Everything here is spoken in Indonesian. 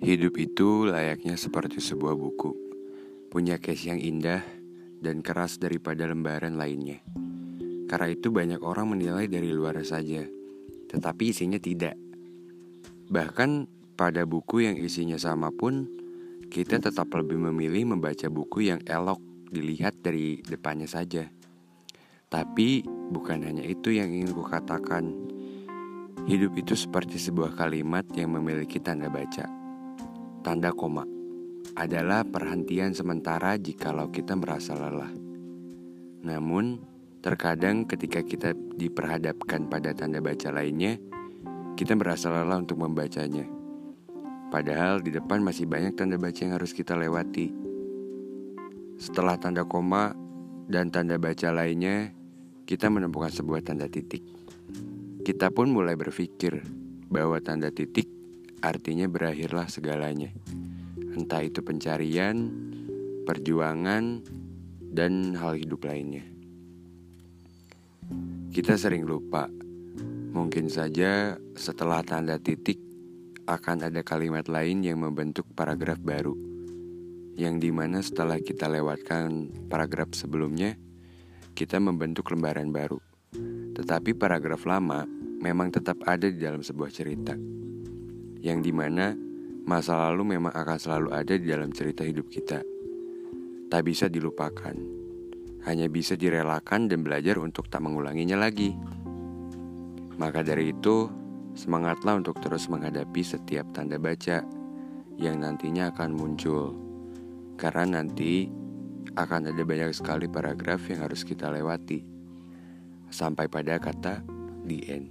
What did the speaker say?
Hidup itu layaknya seperti sebuah buku, punya case yang indah dan keras daripada lembaran lainnya. Karena itu banyak orang menilai dari luar saja, tetapi isinya tidak. Bahkan pada buku yang isinya sama pun, kita tetap lebih memilih membaca buku yang elok dilihat dari depannya saja. Tapi bukan hanya itu yang ingin kukatakan. Hidup itu seperti sebuah kalimat yang memiliki tanda baca. Tanda koma adalah perhentian sementara jikalau kita merasa lelah. Namun, terkadang ketika kita diperhadapkan pada tanda baca lainnya, kita merasa lelah untuk membacanya. Padahal di depan masih banyak tanda baca yang harus kita lewati. Setelah tanda koma dan tanda baca lainnya, kita menemukan sebuah tanda titik. Kita pun mulai berpikir bahwa tanda titik artinya berakhirlah segalanya. Entah itu pencarian, perjuangan, dan hal hidup lainnya. Kita sering lupa, mungkin saja setelah tanda titik akan ada kalimat lain yang membentuk paragraf baru, yang di mana setelah kita lewatkan paragraf sebelumnya, kita membentuk lembaran baru. Tetapi paragraf lama memang tetap ada di dalam sebuah cerita. Yang di mana masa lalu memang akan selalu ada di dalam cerita hidup kita. Tak bisa dilupakan. Hanya bisa direlakan dan belajar untuk tak mengulanginya lagi. Maka dari itu, semangatlah untuk terus menghadapi setiap tanda baca yang nantinya akan muncul. Karena nanti akan ada banyak sekali paragraf yang harus kita lewati sampai pada kata the end.